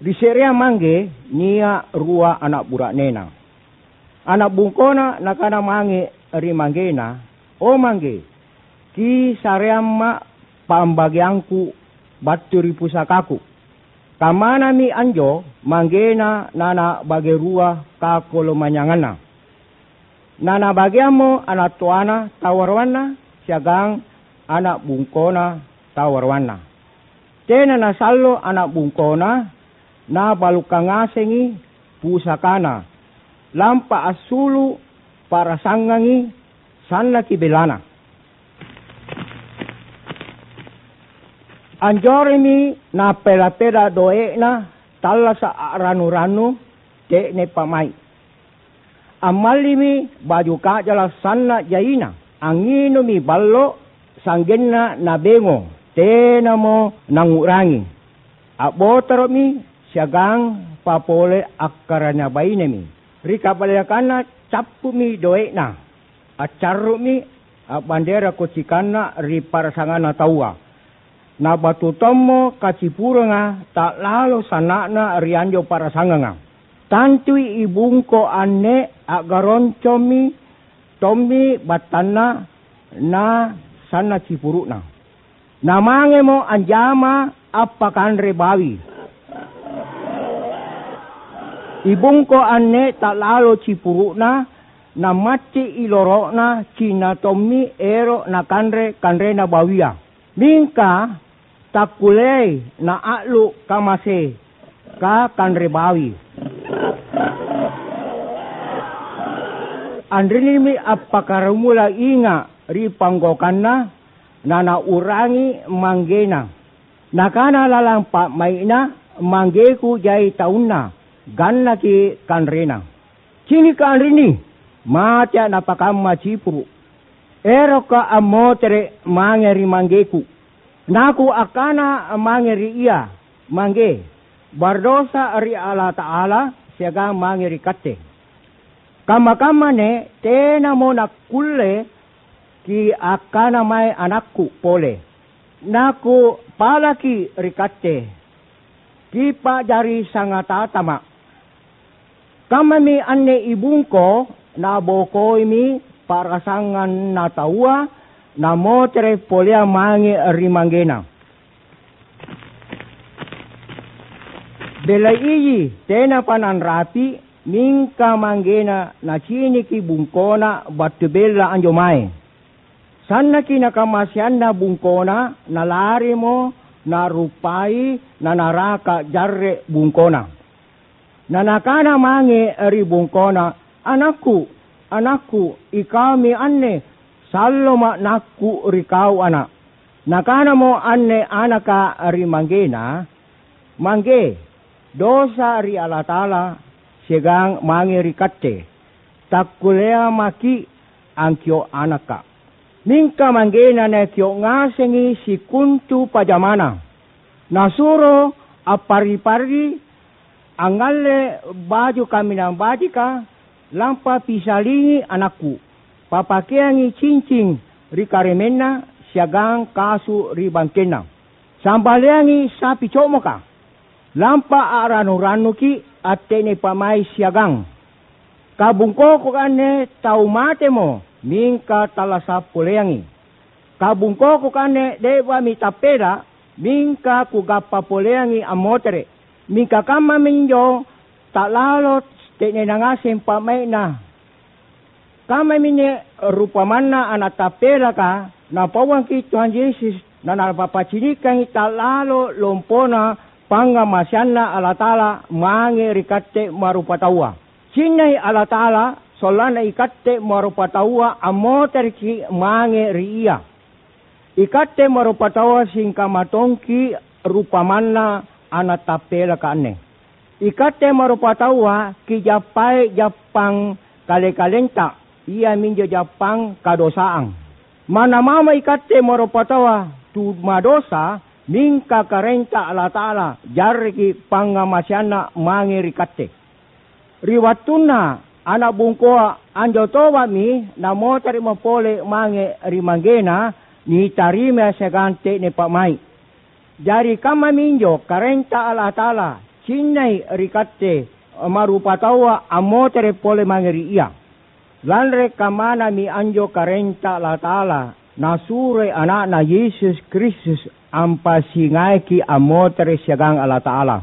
Di seria mangge, nia rua anak burak nena. Anak bungkona nakana mange ri manggena. O mangge, ki sareamma pambagiangku batu ri pusakaku. Kamana mi anjo manggena nana bage rua kakolo manyangana. Nana bagiamo anak tuana tawarwana siagang anak bungkona tawarwana. Tena na sallo anak bungkona na balukangasengi pusakana. Lampa asulu para sangangi sanna kibelana. Anjorimi na pela-pela doe na tala sa ranu-ranu te ne pamai. Amalimi baju kajala sanna jaina. Angino mi ballo sanggenna na bengo. Tena mo nangurangi. Abotaro mi siagang papole akaranya baine mi. Rika balakana capu mi doe na. Acaru mi bandera kucikana ri parasangana taua. Na batu tomo kacipuranga tak lalu sanakna rianjo parasanganga. Tantui ibungko ane agaronco mi tomi batana na sana cipuruna. Namange mo anjama apa kanre bawi. Ibungko ane tak lalu cipuruna na mati ilorokna cina tomi ero na kanre kanre na bawia. Mingka takulei na aklu kamase ka kanre bawi. Andrini mi apakaramula inga ri panggokanna na naurangi manggena. Nakana lalang pa maina manggeku jai taunna ganna ki kanrena. Cini ka andrini matya napakamma cipuru. Ero ka amotere mangeri manggeku. Naku akana mangeri ia mangge. Bardosa ri Allah Ta'ala siaga mangeri kate. Kama-kama ne tena mo nakulle ki akana mai anakku pole. Naku palaki rikate. Kipa dari sangatatama. Kama mi ane ibungko na bokoi mi parasangan na taua na motere polea mange rimangena. Bela iyi tena panan mingka mangena na chini ki bungkona batu bela anjo mai. Sana ki nakamasiana bungkona na lari mo na rupai na naraka jarre bungkona. Na nakana mange ri bungkona anakku anakku ikami anne salloma nakku rikau anak. Nakana mo anne anaka ri mangena mangge dosa ri Allah Ta'ala segang mange rikatte. Takulea maki ang kyo anaka. Mingka mangena na kyo ngasengi si kuntu pajamana. Nasuro apari-pari angale baju kami ng badika lampa pisalingi anakku. Papakeangi cincing rikaremena siagang kasu ribangkena. Sambaleangi sapi comoka. Lampa aranu-ranu ki atene pamai siagang. Kabungko ko kane tau mate mo mingka talasa poleangi. Kabungko ko kane dewa mitapera mingka kugapa poleangi amotere. Kama minjo tak lalot tene nangasim pamai na. Kama minye rupa mana anak ka na pawang ki Tuhan Yesus na napapachinikan ita lalo lompona panga masyana ala tala mange rikate marupatawa. Sinay ala solana ikate marupatawa amoter ki mange riya. Ikate marupatawa singka matongki ana tapela kane. Ikate marupatawa ki japai japang kale-kalenta ia minjo japang kadosaan. Mana mama ikate marupatawa tu madosa mingka karenta ala ta'ala jarki pangamasyana mangirikate. Riwatuna anak bungkoa anjo towa mi na motari mapole mange rimangena ni tarime segante ni pamai. Jari kama minjo karenta ala ta'ala sinai rikate marupatawa amotere pole mangeri ia. Lanre kamana mi anjo karenta la taala nasure anak na Yesus Kristus ampa singaiki amotere siagang ala taala.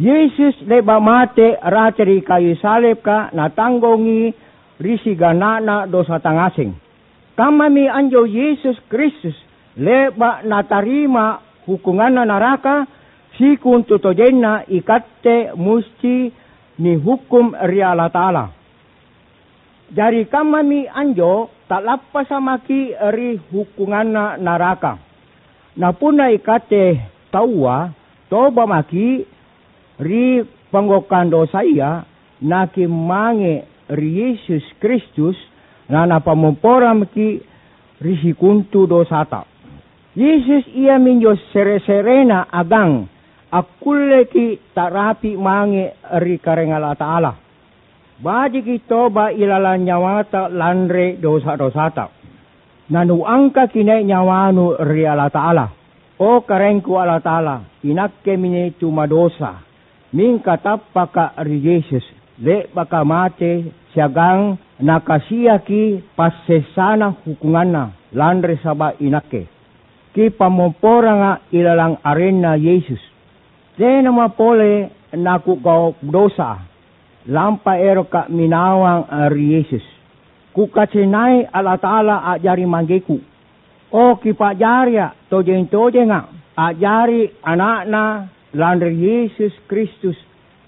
Yesus leba mate rateri kayu salib ka natanggongi risi ganana dosa tangasing. Kamami anjo Yesus Kristus leba natarima hukungan neraka si kuntu tojenna ikatte musti ni hukum riala ta'ala. Dari kamami anjo tak lapas samaki ri hukungan neraka. Napuna ikate tawa toba maki ri panggokan dosa ia naki mange ri Yesus Kristus na napamumporam ki ri kuntu dosa ta. Yesus ia minjo sere-serena agang akulle ki tarapi mange ri karengala ta'ala. Badi ki toba ilala nyawata landre dosa-dosa ta. Nanu angka kinai nyawanu ri ala ta'ala. O karengku ala ta'ala, inakke mine cuma dosa min katapaka ri Yesus le baka mate siagang nakasiaki pasesana hukunganna landre saba inake ki pamomporanga ilalang arena Yesus tena mapole naku kau dosa lampa eroka minawang ri Yesus ku kacenai ala taala ajari manggeku o ki pajaria tojen tojenga ajari anakna landri Yesus Kristus.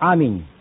Amin.